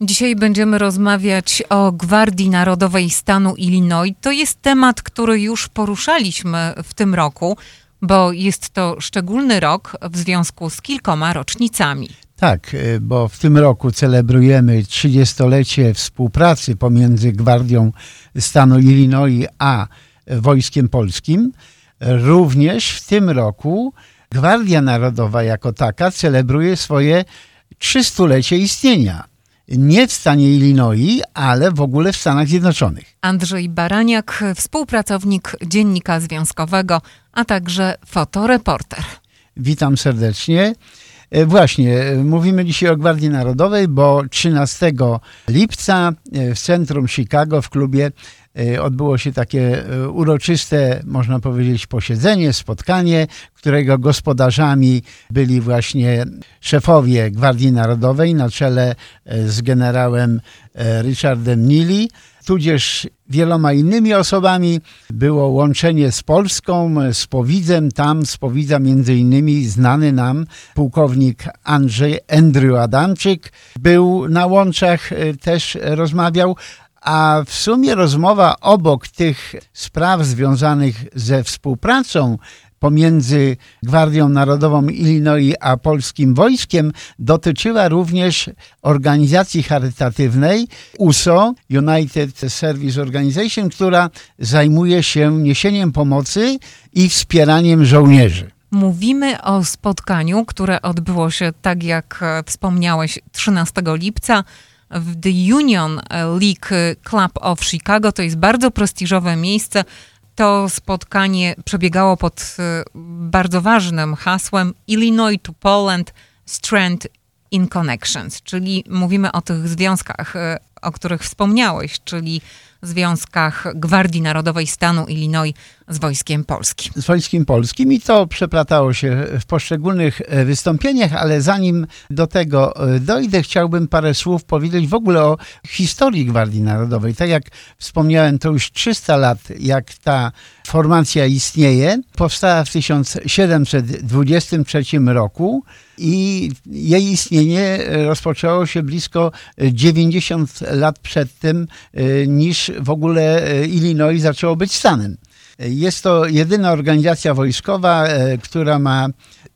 Dzisiaj będziemy rozmawiać o Gwardii Narodowej stanu Illinois. To jest temat, który już poruszaliśmy w tym roku, bo jest to szczególny rok w związku z kilkoma rocznicami. Tak, y, bo w tym roku celebrujemy 30-lecie współpracy pomiędzy Gwardią Stanu Illinois a Wojskiem Polskim. Również w tym roku Gwardia Narodowa jako taka celebruje swoje 300-lecie istnienia. Nie w stanie Illinois, ale w ogóle w Stanach Zjednoczonych. Andrzej Baraniak, współpracownik Dziennika Związkowego, a także fotoreporter. Witam serdecznie. E, Właśnie, e, mówimy dzisiaj o Gwardii Narodowej, bo 13 lipca e, w centrum Chicago w klubie odbyło się takie e, uroczyste, można powiedzieć, posiedzenie, spotkanie, którego gospodarzami byli właśnie szefowie Gwardii Narodowej na czele e, z generałem e, Richardem Neely, tudzież wieloma innymi osobami. Było łączenie z Polską, z Powidzem. Tam z Powidza między innymi znany nam pułkownik Andrzej Andrew Adamczyk był na łączach, e, też rozmawiał. A w sumie rozmowa obok tych spraw związanych ze współpracą pomiędzy Gwardią Narodową Illinois a polskim wojskiem dotyczyła również organizacji charytatywnej USO, United Service Organization, która zajmuje się niesieniem pomocy i wspieraniem żołnierzy. Mówimy o spotkaniu, które odbyło się, tak jak wspomniałeś, 13 lipca w The Union League Club of Chicago. To jest bardzo prestiżowe miejsce. To spotkanie przebiegało pod e, bardzo ważnym hasłem Illinois to Poland Strength in Connections, czyli mówimy o tych związkach, e, o których wspomniałeś, czyli związkach Gwardii Narodowej stanu Illinois z Wojskiem Polskim. z Wojskiem Polskim i to przeplatało się w poszczególnych e, wystąpieniach, ale zanim do tego e, dojdę, chciałbym parę słów powiedzieć w ogóle o historii Gwardii Narodowej. Tak jak wspomniałem, to już 300 lat, jak ta formacja istnieje. Powstała w 1723 roku i jej istnienie rozpoczęło się blisko 90 lat przed tym, e, niż w ogóle e, Illinois zaczęło być stanem. Jest to jedyna organizacja wojskowa, e, która ma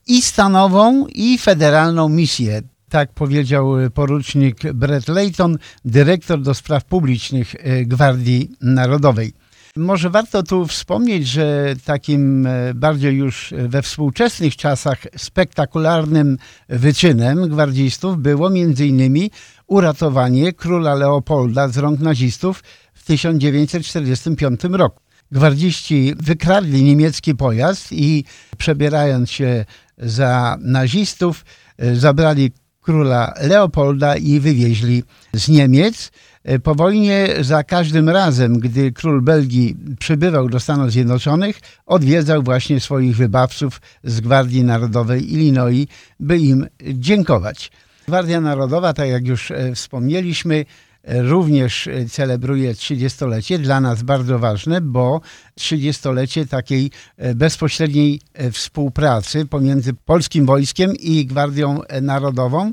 i stanową, i federalną misję. Tak powiedział porucznik Brett Layton, dyrektor do spraw publicznych e, Gwardii Narodowej. Może warto tu wspomnieć, że takim e, bardziej już we współczesnych czasach spektakularnym wyczynem gwardzistów było między innymi uratowanie króla Leopolda z rąk nazistów w 1945 roku. Gwardziści wykradli niemiecki pojazd i przebierając się za nazistów, e, zabrali króla Leopolda i wywieźli z Niemiec. E, Po wojnie za każdym razem, gdy król Belgii przybywał do Stanów Zjednoczonych, odwiedzał właśnie swoich wybawców z Gwardii Narodowej Illinois, by im dziękować. Gwardia Narodowa, tak jak już e, wspomnieliśmy, również celebruje 30-lecie. Dla nas bardzo ważne, bo 30-lecie takiej e, bezpośredniej współpracy pomiędzy polskim wojskiem i Gwardią Narodową.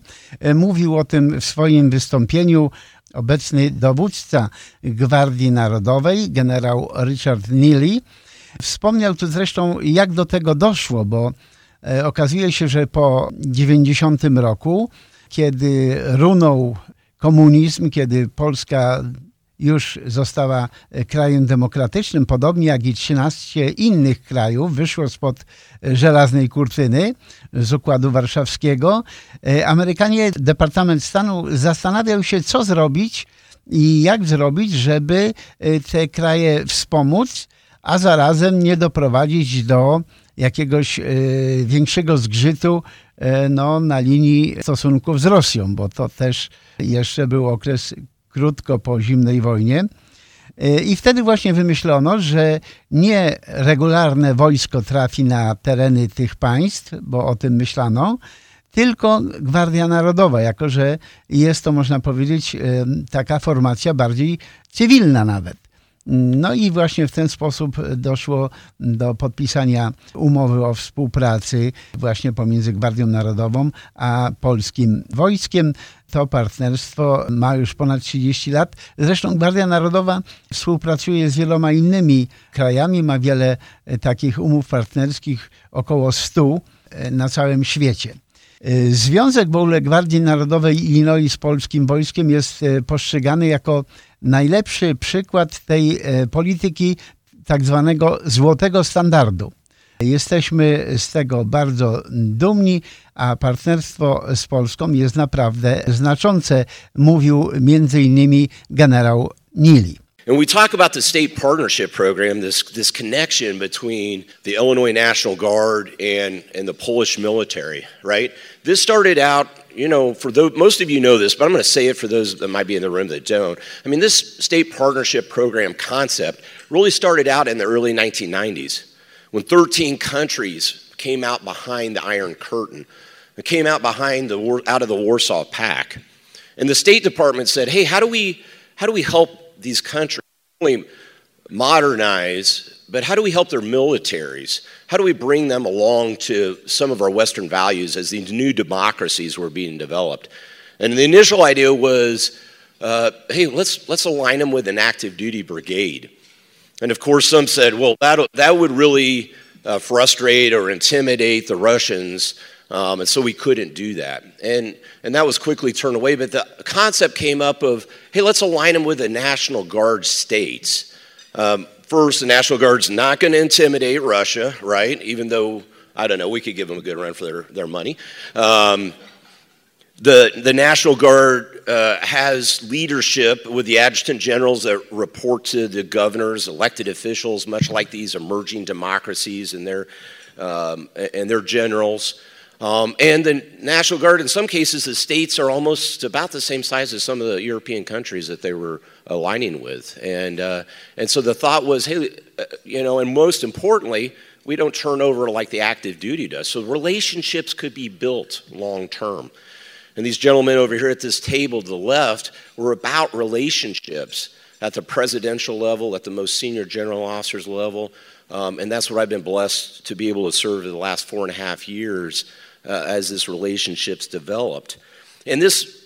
Mówił o tym w swoim wystąpieniu obecny dowódca Gwardii Narodowej, generał Richard Neely. Wspomniał tu zresztą, jak do tego doszło, bo e, okazuje się, że po 90 roku, kiedy runął komunizm, kiedy Polska już została e, krajem demokratycznym, podobnie jak i 13 innych krajów, wyszło spod e, żelaznej kurtyny z Układu Warszawskiego. E, Amerykanie, Departament Stanu zastanawiał się, co zrobić i jak zrobić, żeby te kraje wspomóc, a zarazem nie doprowadzić do jakiegoś większego zgrzytu no, na linii stosunków z Rosją, bo to też jeszcze był okres krótko po zimnej wojnie. E, I wtedy właśnie wymyślono, że nie regularne wojsko trafi na tereny tych państw, bo o tym myślano, tylko Gwardia Narodowa, jako że jest to, można powiedzieć, e, taka formacja bardziej cywilna nawet. No i właśnie w ten sposób doszło do podpisania umowy o współpracy właśnie pomiędzy Gwardią Narodową a polskim wojskiem. To partnerstwo ma już ponad 30 lat. Zresztą Gwardia Narodowa współpracuje z wieloma innymi krajami, ma wiele takich umów partnerskich, około 100 na całym świecie. Y, Związek w ogóle Gwardii Narodowej Illinois z polskim wojskiem jest postrzegany jako najlepszy przykład tej y, polityki tak zwanego złotego standardu. Jesteśmy z tego bardzo dumni, a partnerstwo z Polską jest naprawdę znaczące, mówił między innymi generał Nili. And we talk about the state partnership program, this, this connection between the Illinois National Guard and, and the Polish military, right? This started out, you know, for most of you know this, but I'm going to say it for those that might be in the room that don't. I mean, this state partnership program concept really started out in the early 1990s when 13 countries came out behind the Iron Curtain. It came out behind the out of the Warsaw Pact. And the State Department said, "Hey, how do we how do we help these countries only modernize, but how do we help their militaries? How do we bring them along to some of our Western values as these new democracies were being developed? And the initial idea was, uh, hey, let's, let's align them with an active duty brigade. And of course, some said, well, that, that would really uh, frustrate or intimidate the Russians. Um, and so we couldn't do that. And, and that was quickly turned away. But the concept came up of hey, let's align them with the National Guard states. Um, first, the National Guard's not going to intimidate Russia, right? Even though, I don't know, we could give them a good run for their, their money. Um, the, the National Guard uh, has leadership with the adjutant generals that report to the governors, elected officials, much like these emerging democracies and their, um, and their generals. Um, and the National Guard, in some cases, the states are almost about the same size as some of the European countries that they were aligning with. And, uh, and so the thought was, hey, uh, you know, and most importantly, we don't turn over like the active duty does. So relationships could be built long term. And these gentlemen over here at this table to the left were about relationships at the presidential level, at the most senior general officers level. Um, and that's what I've been blessed to be able to serve in the last four and a half years uh, as this relationship's developed. And this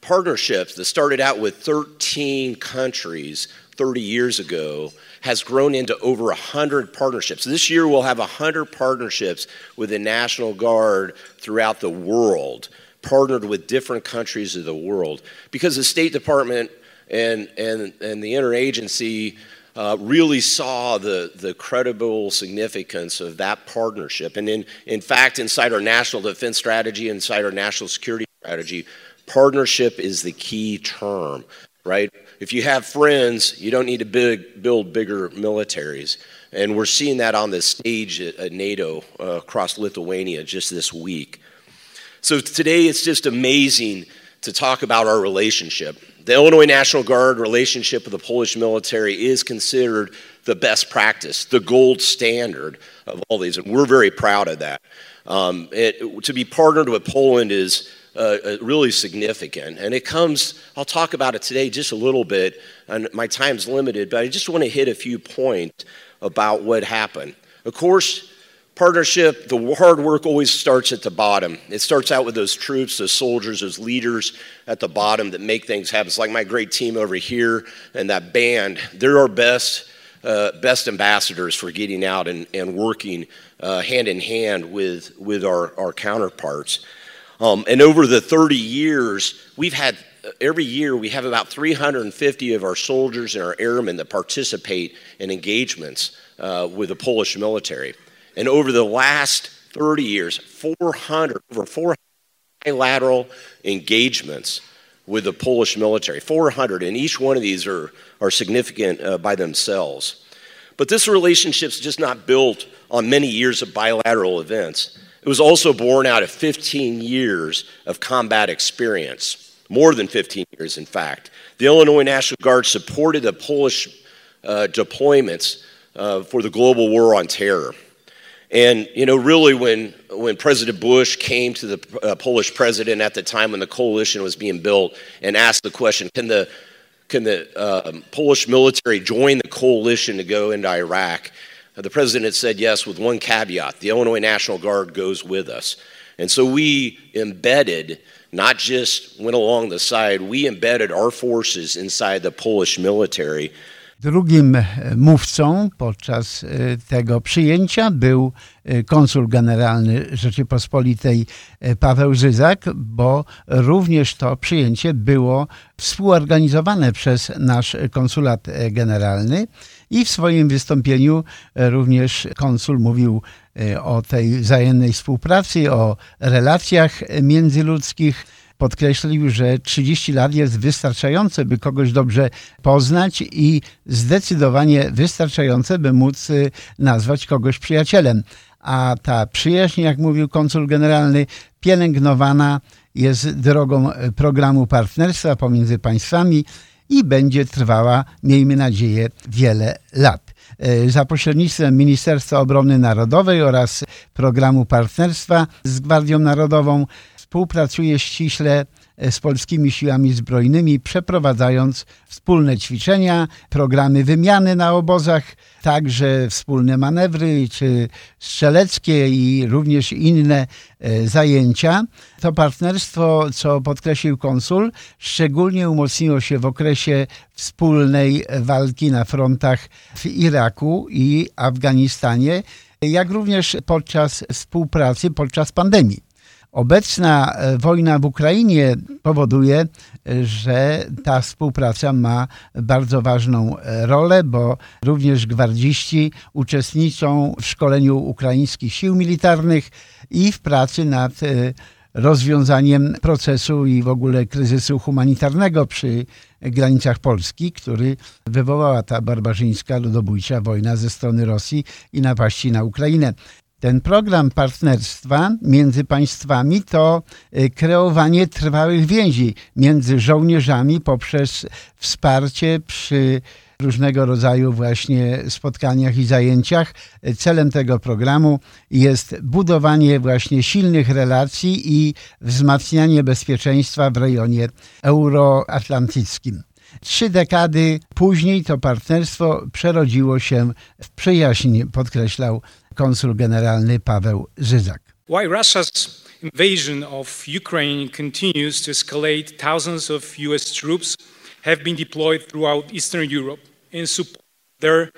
partnership that started out with 13 countries 30 years ago has grown into over 100 partnerships. This year we'll have 100 partnerships with the National Guard throughout the world, partnered with different countries of the world. Because the State Department and, and, and the interagency uh, really saw the, the credible significance of that partnership. And in, in fact, inside our national defense strategy, inside our national security strategy, partnership is the key term, right? If you have friends, you don't need to big, build bigger militaries. And we're seeing that on the stage at, at NATO uh, across Lithuania just this week. So today it's just amazing to talk about our relationship. The Illinois National Guard relationship with the Polish military is considered the best practice, the gold standard of all these, and we're very proud of that. Um, it, to be partnered with Poland is uh, uh, really significant, and it comes. I'll talk about it today just a little bit, and my time's limited, but I just want to hit a few points about what happened. Of course, Partnership, the hard work always starts at the bottom. It starts out with those troops, those soldiers, those leaders at the bottom that make things happen. It's like my great team over here and that band. They're our best, uh, best ambassadors for getting out and, and working uh, hand in hand with, with our, our counterparts. Um, and over the 30 years, we've had every year we have about 350 of our soldiers and our airmen that participate in engagements uh, with the Polish military. And over the last 30 years, 400, over 400 bilateral engagements with the Polish military. 400, and each one of these are, are significant uh, by themselves. But this relationship's just not built on many years of bilateral events. It was also born out of 15 years of combat experience, more than 15 years, in fact. The Illinois National Guard supported the Polish uh, deployments uh, for the global war on terror. And, you know, really when, when President Bush came to the uh, Polish president at the time when the coalition was being built and asked the question, can the, can the um, Polish military join the coalition to go into Iraq? Uh, the president said yes, with one caveat the Illinois National Guard goes with us. And so we embedded, not just went along the side, we embedded our forces inside the Polish military. Drugim e, mówcą podczas e, tego przyjęcia był e, konsul generalny Rzeczypospolitej Paweł Żyzak, bo również to przyjęcie było współorganizowane przez nasz konsulat generalny. I w swoim wystąpieniu również konsul mówił o tej wzajemnej współpracy, o relacjach międzyludzkich podkreślił, że 30 lat jest wystarczające, by kogoś dobrze poznać i zdecydowanie wystarczające, by móc y, nazwać kogoś przyjacielem. A ta przyjaźń, jak mówił konsul generalny, pielęgnowana jest drogą programu partnerstwa pomiędzy państwami i będzie trwała, miejmy nadzieję, wiele lat. Y, za pośrednictwem Ministerstwa Obrony Narodowej oraz programu partnerstwa z Gwardią Narodową współpracuje ściśle e, z polskimi siłami zbrojnymi, przeprowadzając wspólne ćwiczenia, programy wymiany na obozach, także wspólne manewry czy strzeleckie i również inne e, zajęcia. To partnerstwo, co podkreślił konsul, szczególnie umocniło się w okresie wspólnej walki na frontach w Iraku i Afganistanie, jak również podczas współpracy podczas pandemii. Obecna e, wojna w Ukrainie powoduje, e, że ta współpraca ma bardzo ważną e, rolę, bo również gwardziści uczestniczą w szkoleniu ukraińskich sił militarnych i w pracy nad rozwiązaniem procesu i w ogóle kryzysu humanitarnego przy granicach Polski, który wywołała ta barbarzyńska, ludobójcza wojna ze strony Rosji i napaści na Ukrainę. Ten program partnerstwa między państwami to y, kreowanie trwałych więzi między żołnierzami poprzez wsparcie przy różnego rodzaju właśnie spotkaniach i zajęciach. Celem tego programu jest budowanie właśnie silnych relacji i wzmacnianie bezpieczeństwa w rejonie euroatlantyckim. Trzy dekady później to partnerstwo przerodziło się w przyjaźń, podkreślał konsul generalny Paweł Żyzak. Why Russia's invasion of Ukraine continues to escalate, thousands of US troops have been deployed throughout Eastern Europe in support of their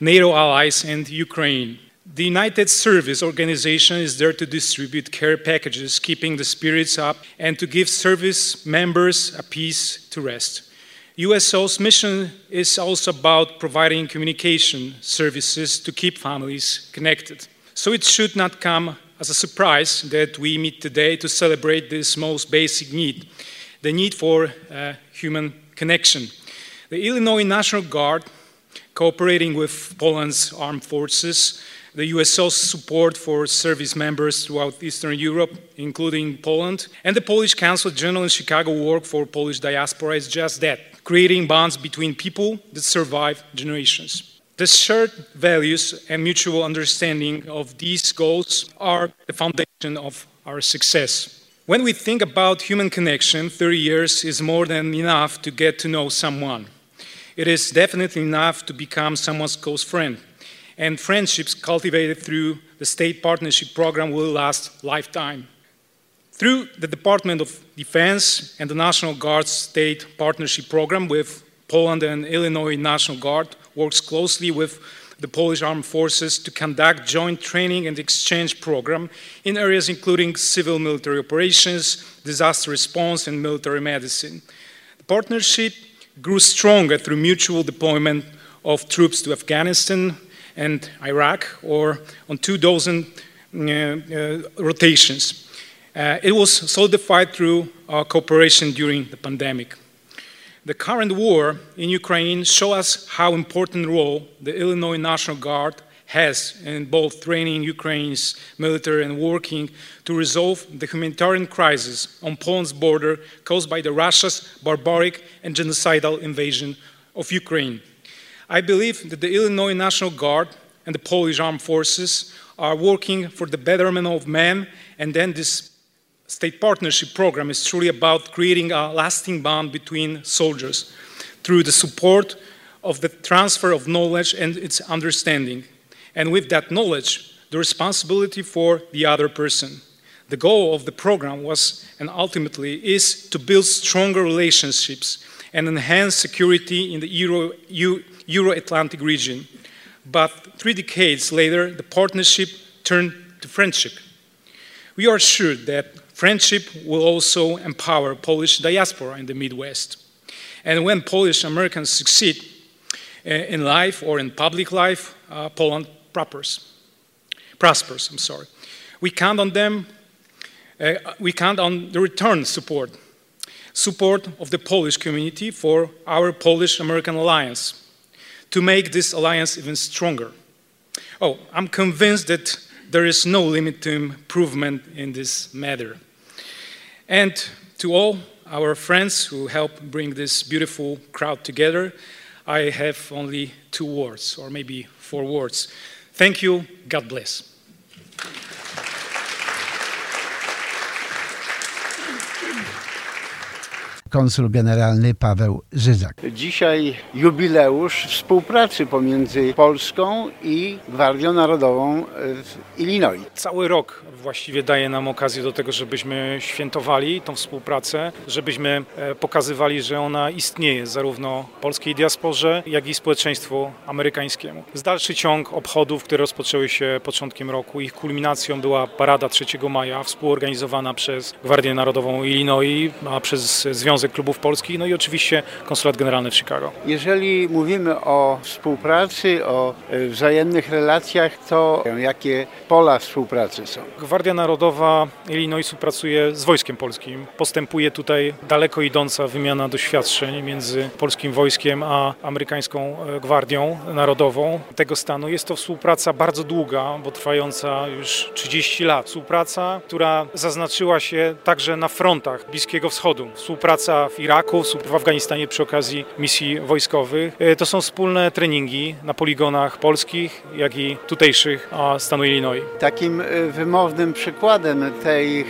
NATO allies and Ukraine. The United Service Organization is there to distribute care packages, keeping the spirits up, and to give service members a peace to rest. USO's mission is also about providing communication services to keep families connected. So it should not come as a surprise that we meet today to celebrate this most basic need the need for uh, human connection. The Illinois National Guard, cooperating with Poland's armed forces, the USO's support for service members throughout Eastern Europe, including Poland, and the Polish Council General in Chicago work for Polish diaspora is just that creating bonds between people that survive generations. The shared values and mutual understanding of these goals are the foundation of our success. When we think about human connection, 30 years is more than enough to get to know someone. It is definitely enough to become someone's close friend. And friendships cultivated through the state partnership program will last lifetime. Through the Department of Defense and the National Guard State Partnership Program with Poland and Illinois National Guard works closely with the Polish Armed Forces to conduct joint training and exchange program in areas including civil military operations, disaster response, and military medicine. The partnership grew stronger through mutual deployment of troops to Afghanistan and Iraq, or on two dozen uh, uh, rotations. Uh, it was solidified through our cooperation during the pandemic. The current war in Ukraine shows us how important role the Illinois National Guard has in both training Ukraine's military and working to resolve the humanitarian crisis on Poland's border caused by the Russia's barbaric and genocidal invasion of Ukraine. I believe that the Illinois National Guard and the Polish armed forces are working for the betterment of men and then this state partnership program is truly about creating a lasting bond between soldiers. through the support of the transfer of knowledge and its understanding. And with that knowledge, the responsibility for the other person. The goal of the program was and ultimately is to build stronger relationships and enhance security in the Euro, Euro Atlantic region. But three decades later, the partnership turned to friendship. We are sure that friendship will also empower Polish diaspora in the Midwest. And when Polish Americans succeed eh, in life or in public life, uh, Poland prospers. Prospers, I'm sorry. We count on them. Uh, we count on the return support, support of the Polish community for our Polish-American alliance, to make this alliance even stronger. Oh, I'm convinced that there is no limit to improvement in this matter. And to all our friends who help bring this beautiful crowd together, I have only two words, or maybe four words. Thank you. God bless. Konsul generalny Paweł Żyzak. Dzisiaj jubileusz współpracy pomiędzy Polską i Gwardią Narodową w Illinois. Cały rok właściwie daje nam okazję do tego, żebyśmy świętowali tą współpracę, żebyśmy e, pokazywali, że ona istnieje zarówno polskiej diasporze, jak i społeczeństwu amerykańskiemu. Z dalszy ciąg obchodów, które rozpoczęły się początkiem roku, ich kulminacją była parada 3 maja, współorganizowana przez Gwardię Narodową Illinois, a przez Związek Klubów Polskich, no i oczywiście Konsulat Generalny w Chicago. Jeżeli mówimy o współpracy, o e, wzajemnych relacjach, to jakie pola współpracy są? Gwardia Narodowa Illinoisu pracuje z Wojskiem Polskim. Postępuje tutaj daleko idąca wymiana doświadczeń między polskim wojskiem a amerykańską e, Gwardią Narodową tego stanu. Jest to współpraca bardzo długa, bo trwająca już 30 lat. Współpraca, która zaznaczyła się także na frontach Bliskiego Wschodu. Współpraca w Iraku, w Afganistanie przy okazji misji wojskowych. E, to są wspólne treningi na poligonach polskich, jak i tutejszych stanu Illinois. Takim e, wymownym przykładem tej e,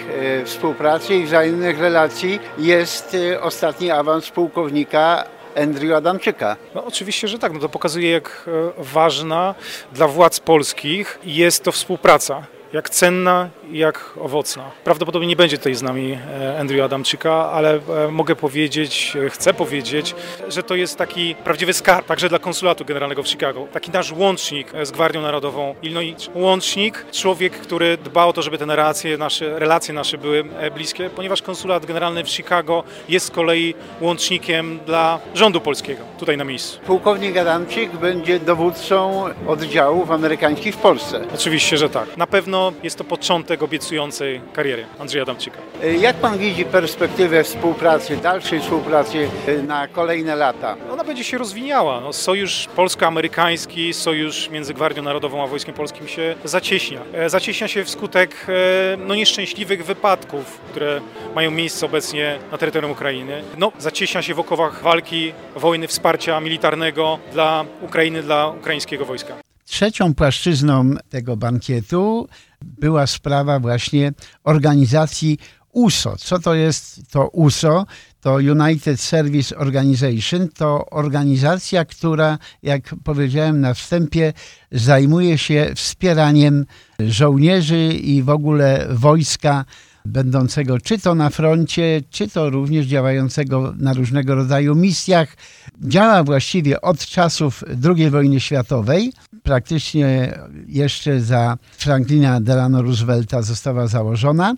współpracy i wzajemnych relacji jest ostatni awans pułkownika Andrew Adamczyka. No, oczywiście, że tak. No to pokazuje, jak ważna dla władz polskich jest to współpraca jak cenna i jak owocna. Prawdopodobnie nie będzie tutaj z nami e, Andrew Adamczyka, ale e, mogę powiedzieć, e, chcę powiedzieć, że to jest taki prawdziwy skarb, także dla konsulatu generalnego w Chicago. Taki nasz łącznik z Gwardią Narodową Illinois. Łącznik, człowiek, który dba o to, żeby te relacje nasze, relacje nasze były bliskie, ponieważ konsulat generalny w Chicago jest z kolei łącznikiem dla rządu polskiego, tutaj na miejscu. Pułkownik Adamczyk będzie dowódcą oddziałów amerykańskich w Polsce. Oczywiście, że tak. Na pewno jest to początek obiecującej kariery Andrzeja Adamczyka. Jak pan widzi perspektywę współpracy, dalszej współpracy e, na kolejne lata? Ona będzie się rozwijała. No, sojusz polsko-amerykański, sojusz między Gwardią Narodową a Wojskiem Polskim się zacieśnia. E, zacieśnia się wskutek e, no, nieszczęśliwych wypadków, które mają miejsce obecnie na terytorium Ukrainy. No, zacieśnia się w okowach walki, wojny, wsparcia militarnego dla Ukrainy, dla ukraińskiego wojska. Trzecią płaszczyzną tego bankietu była sprawa właśnie organizacji USO. Co to jest to USO? To United Service Organization. To organizacja, która, jak powiedziałem na wstępie, zajmuje się wspieraniem żołnierzy i w ogóle wojska będącego czy to na froncie, czy to również działającego na różnego rodzaju misjach. Działa właściwie od czasów II wojny światowej. Praktycznie jeszcze za Franklina Delano Roosevelta została założona.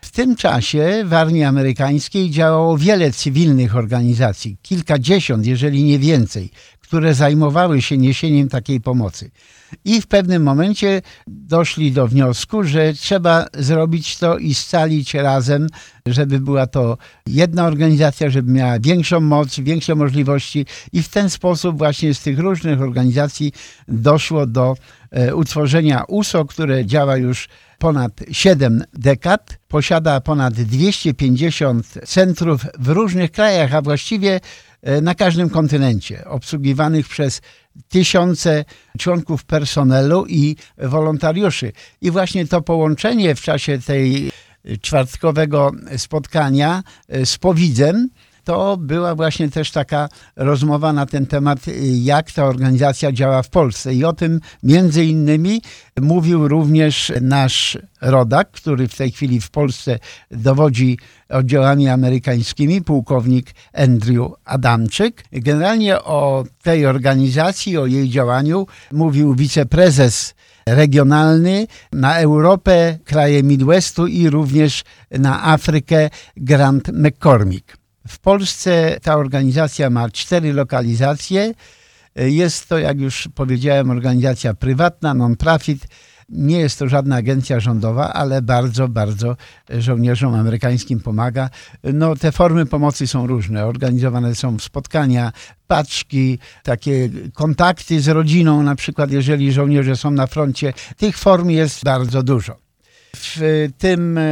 W tym czasie w armii amerykańskiej działało wiele cywilnych organizacji, kilkadziesiąt, jeżeli nie więcej, które zajmowały się niesieniem takiej pomocy. I w pewnym momencie doszli do wniosku, że trzeba zrobić to i scalić razem, żeby była to jedna organizacja, żeby miała większą moc, większe możliwości. I w ten sposób właśnie z tych różnych organizacji doszło do e, utworzenia USO, które działa już ponad 7 dekad, posiada ponad 250 centrów w różnych krajach, a właściwie na każdym kontynencie, obsługiwanych przez tysiące członków personelu i wolontariuszy. I właśnie to połączenie w czasie tej czwartkowego spotkania e, z Powidzem to była właśnie też taka rozmowa na ten temat, jak ta organizacja działa w Polsce. I o tym między innymi mówił również nasz rodak, który w tej chwili w Polsce dowodzi oddziałami amerykańskimi, pułkownik Andrew Adamczyk. Generalnie o tej organizacji, o jej działaniu mówił wiceprezes regionalny na Europę, kraje Midwestu i również na Afrykę Grant McCormick. W Polsce ta organizacja ma cztery lokalizacje. Jest to, jak już powiedziałem, organizacja prywatna, non-profit. Nie jest to żadna agencja rządowa, ale bardzo, bardzo żołnierzom amerykańskim pomaga. No, te formy pomocy są różne. Organizowane są spotkania, paczki, takie kontakty z rodziną, na przykład jeżeli żołnierze są na froncie. Tych form jest bardzo dużo. W tym e,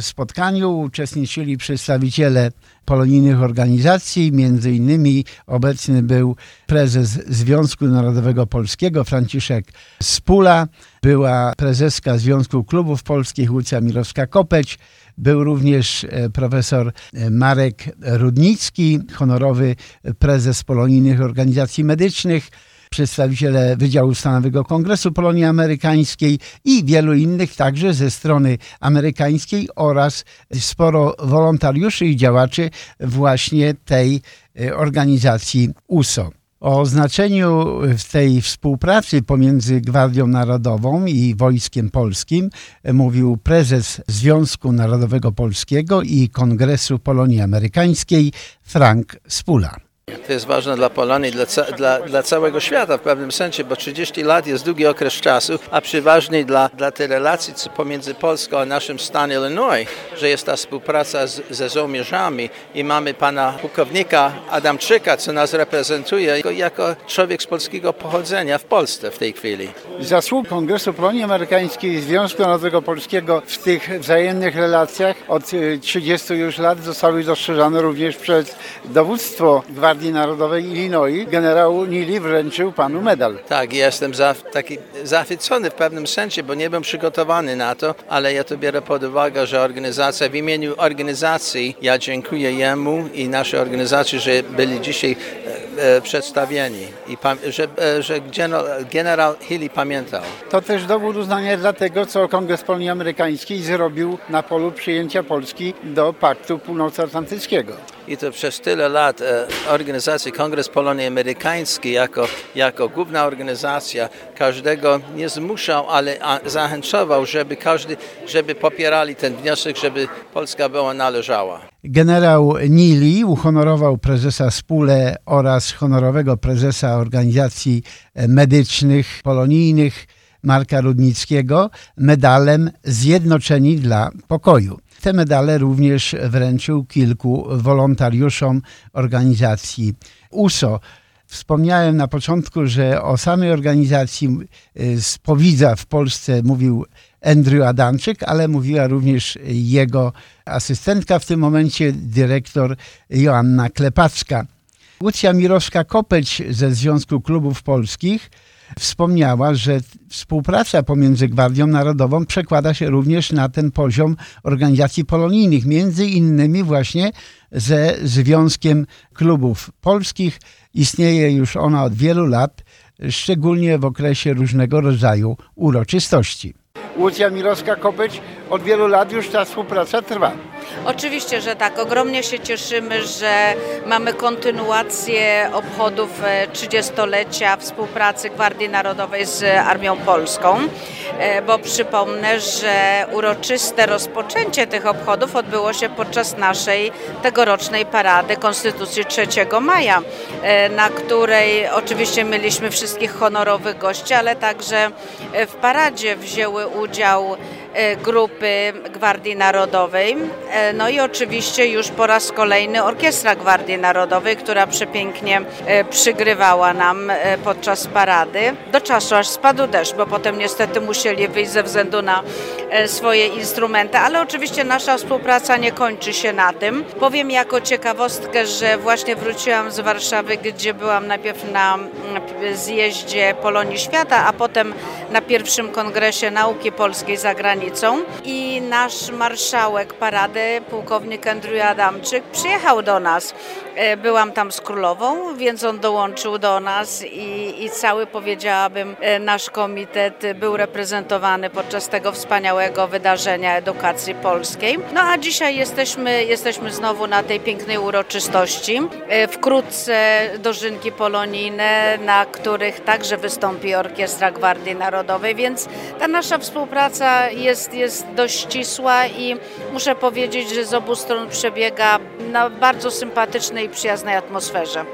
spotkaniu uczestniczyli przedstawiciele polonijnych organizacji, między innymi obecny był prezes Związku Narodowego Polskiego Franciszek Spula, była prezeska Związku Klubów Polskich Łucja Mirowska-Kopeć, był również e, profesor e, Marek Rudnicki, honorowy prezes polonijnych organizacji medycznych, przedstawiciele Wydziału Stanowego Kongresu Polonii Amerykańskiej i wielu innych także ze strony amerykańskiej oraz sporo wolontariuszy i działaczy właśnie tej e, organizacji USO. O znaczeniu tej współpracy pomiędzy Gwardią Narodową i Wojskiem Polskim mówił prezes Związku Narodowego Polskiego i Kongresu Polonii Amerykańskiej Frank Spula. To jest ważne dla Polonii, dla, dla, dla, całego świata w pewnym sensie, bo 30 lat jest długi okres czasu, a przeważnie dla, dla tej relacji pomiędzy Polską a naszym stanem Illinois, że jest ta współpraca z, ze żołnierzami i mamy pana pułkownika Adamczyka, co nas reprezentuje jako, jako człowiek z polskiego pochodzenia w Polsce w tej chwili. Zasług Kongresu Polonii Amerykańskiej i Związku Narodowego Polskiego w tych wzajemnych relacjach od 30 y, już lat zostały dostrzeżone również przez dowództwo Gwardii Narodowej Illinois generał Neely wręczył panu medal. Tak, jestem za, taki zachwycony w pewnym sensie, bo nie byłem przygotowany na to, ale ja to biorę pod uwagę, że organizacja, w imieniu organizacji ja dziękuję jemu i naszej organizacji, że byli dzisiaj e, e, przedstawieni i że, e, że generał, generał Healy pamiętał. To też dowód uznania dla tego, co Kongres Polonii Amerykańskiej zrobił na polu przyjęcia Polski do Paktu Północnoatlantyckiego. I to przez tyle lat e, organizacja Kongres Polonii Amerykańskiej jako, jako główna organizacja każdego nie zmuszał, ale zachęcał, żeby każdy, żeby popierali ten wniosek, żeby Polska była należała. Generał Nili uhonorował prezesa Spule oraz honorowego prezesa organizacji medycznych polonijnych Marka Rudnickiego medalem Zjednoczeni dla Pokoju. Te medale również wręczył kilku wolontariuszom organizacji USO. Wspomniałem na początku, że o samej organizacji y, z Powidza w Polsce mówił Andrew Adamczyk, ale mówiła również jego asystentka w tym momencie, dyrektor Joanna Klepacka. Łucja Mirowska-Kopeć ze Związku Klubów Polskich wspomniała, że współpraca pomiędzy Gwardią Narodową przekłada się również na ten poziom organizacji polonijnych, między innymi właśnie ze Związkiem Klubów Polskich. Istnieje już ona od wielu lat, szczególnie w okresie różnego rodzaju uroczystości. Łucja Mirowska-Kopeć od wielu lat już ta współpraca trwa. Oczywiście, że tak. Ogromnie się cieszymy, że mamy kontynuację obchodów 30-lecia współpracy Gwardii Narodowej z Armią Polską, e, bo przypomnę, że uroczyste rozpoczęcie tych obchodów odbyło się podczas naszej tegorocznej parady Konstytucji 3 maja, e, na której oczywiście mieliśmy wszystkich honorowych gości, ale także w paradzie wzięły udział E, grupy Gwardii Narodowej. E, no i oczywiście już po raz kolejny Orkiestra Gwardii Narodowej, która przepięknie e, przygrywała nam podczas parady. Do czasu aż spadł deszcz, bo potem niestety musieli wyjść ze względu na swoje instrumenty, ale oczywiście nasza współpraca nie kończy się na tym. Powiem jako ciekawostkę, że właśnie wróciłam z Warszawy, gdzie byłam najpierw na zjeździe Polonii Świata, a potem na pierwszym kongresie nauki polskiej za granicą granicą i nasz marszałek parady, pułkownik Andrew Adamczyk, przyjechał do nas. E, byłam tam z królową, więc on dołączył do nas i, i cały, powiedziałabym, e, nasz komitet był reprezentowany podczas tego wspaniałego wydarzenia edukacji polskiej. No a dzisiaj jesteśmy, jesteśmy znowu na tej pięknej uroczystości. E, wkrótce dożynki polonijne, na których także wystąpi Orkiestra Gwardii Narodowej, więc ta nasza współpraca jest, jest dość ścisła i muszę powiedzieć, że z obu stron przebiega na bardzo sympatycznej i przyjaznej atmosferze.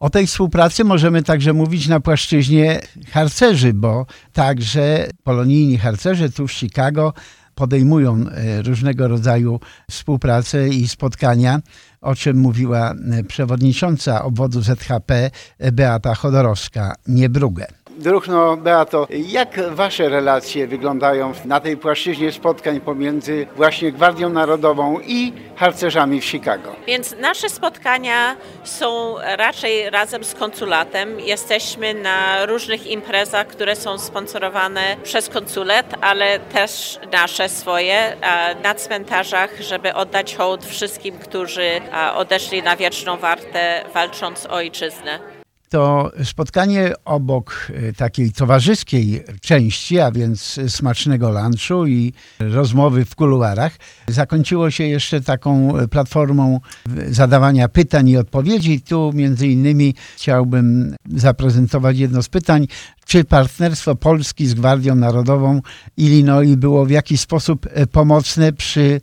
O tej współpracy możemy także mówić na płaszczyźnie harcerzy, bo także polonijni harcerze tu w Chicago podejmują e, różnego rodzaju współpracę i spotkania, o czym mówiła e, przewodnicząca obwodu ZHP Beata Chodorowska-Niebrugę. Druhno, Beato, jak wasze relacje wyglądają na tej płaszczyźnie spotkań pomiędzy właśnie Gwardią Narodową i harcerzami w Chicago? Więc nasze spotkania są raczej razem z konsulatem. Jesteśmy na różnych imprezach, które są sponsorowane przez konsulat, ale też nasze swoje na cmentarzach, żeby oddać hołd wszystkim, którzy odeszli na wieczną wartę walcząc o ojczyznę to spotkanie obok e, takiej towarzyskiej części, a więc smacznego lunchu i rozmowy w kuluarach, zakończyło się jeszcze taką platformą zadawania pytań i odpowiedzi. Tu między innymi chciałbym zaprezentować jedno z pytań. Czy partnerstwo Polski z Gwardią Narodową Illinois było w jakiś sposób e, pomocne przy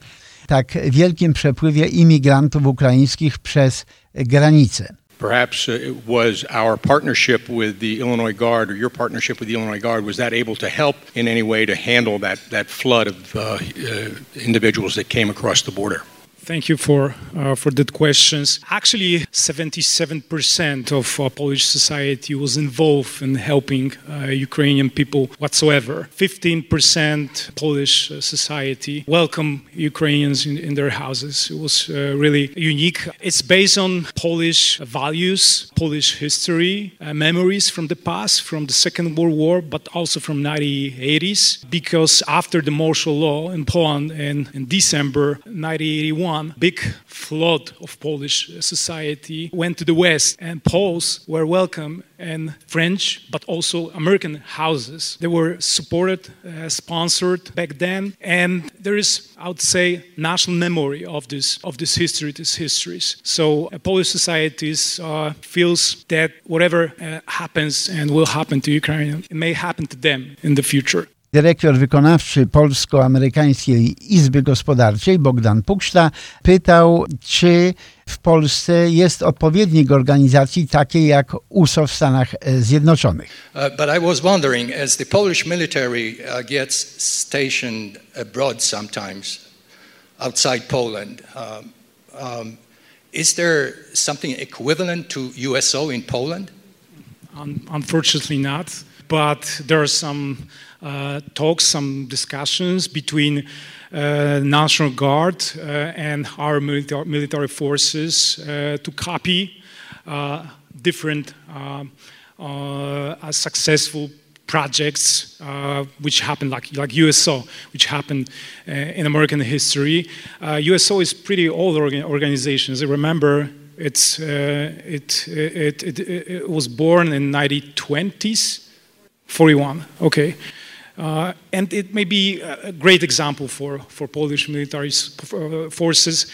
tak wielkim przepływie imigrantów ukraińskich przez granicę? Perhaps uh, it was our partnership with the Illinois Guard or your partnership with the Illinois Guard was that able to help in any way to handle that that flood of uh, uh, individuals that came across the border. Thank you for uh, for that questions. Actually, 77% of uh, Polish society was involved in helping uh, Ukrainian people whatsoever. 15% Polish uh, society welcome Ukrainians in, in, their houses. It was uh, really unique. It's based on Polish values, Polish history, uh, memories from the past, from the Second World War, but also from 1980s. Because after the martial law in Poland in, in December 1981 big flood of Polish society went to the West, and Poles were welcome in French but also American houses. They were supported, uh, sponsored back then, and there is, I would say, national memory of this of this history, these histories. So uh, Polish societies uh, feels that whatever uh, happens and will happen to Ukraine, it may happen to them in the future. Dyrektor wykonawczy Polsko-Amerykańskiej Izby Gospodarczej Bogdan Pukszta pytał, czy w Polsce jest odpowiednik organizacji takiej jak USO w Stanach Zjednoczonych. Uh, but I was wondering, as the Polish military uh, gets stationed abroad sometimes, outside Poland, um, um, is there something equivalent to USO in Poland? Um, unfortunately not, but there are some talks, some discussions between uh, National Guard uh, and our military, military forces to copy different successful projects uh, which happened like, like USO, which happened uh, in American history. Uh, USO is pretty old organ organization. I remember it's, it, it, it, it, was born in 1920s, 41, okay. Uh, and it may be a great example for, for Polish military uh, forces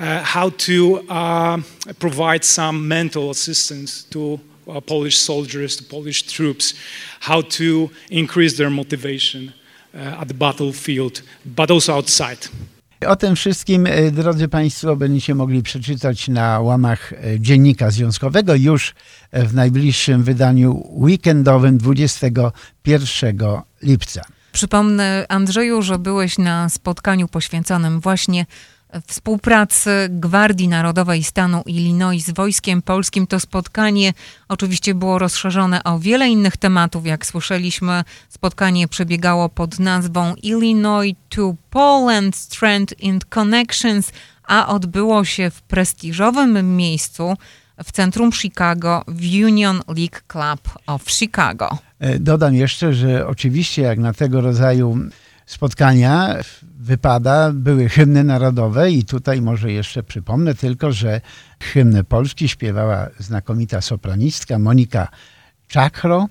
uh, how to uh, provide some mental assistance to uh, Polish soldiers, to Polish troops, how to increase their motivation uh, at the battlefield, but also outside. O tym wszystkim, e, drodzy Państwo, będziecie mogli przeczytać na łamach e, Dziennika Związkowego już w najbliższym wydaniu weekendowym 21 lipca. Przypomnę, Andrzeju, że byłeś na spotkaniu poświęconym właśnie współpracy Gwardii Narodowej stanu Illinois z Wojskiem Polskim. To spotkanie oczywiście było rozszerzone o wiele innych tematów. Jak słyszeliśmy, spotkanie przebiegało pod nazwą Illinois to Poland Strength and Connections, a odbyło się w prestiżowym miejscu w centrum Chicago w Union League Club of Chicago. E, dodam jeszcze, że oczywiście jak na tego rodzaju spotkania wypada, były hymny narodowe i tutaj może jeszcze przypomnę tylko, że hymnę Polski śpiewała znakomita sopranistka Monika Czakro,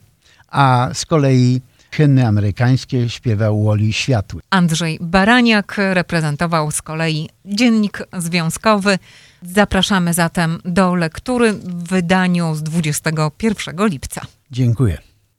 a z kolei hymny amerykańskie śpiewał Woli Światły. Andrzej Baraniak reprezentował z kolei dziennik związkowy. Zapraszamy zatem do lektury w wydaniu z 21 lipca. Dziękuję.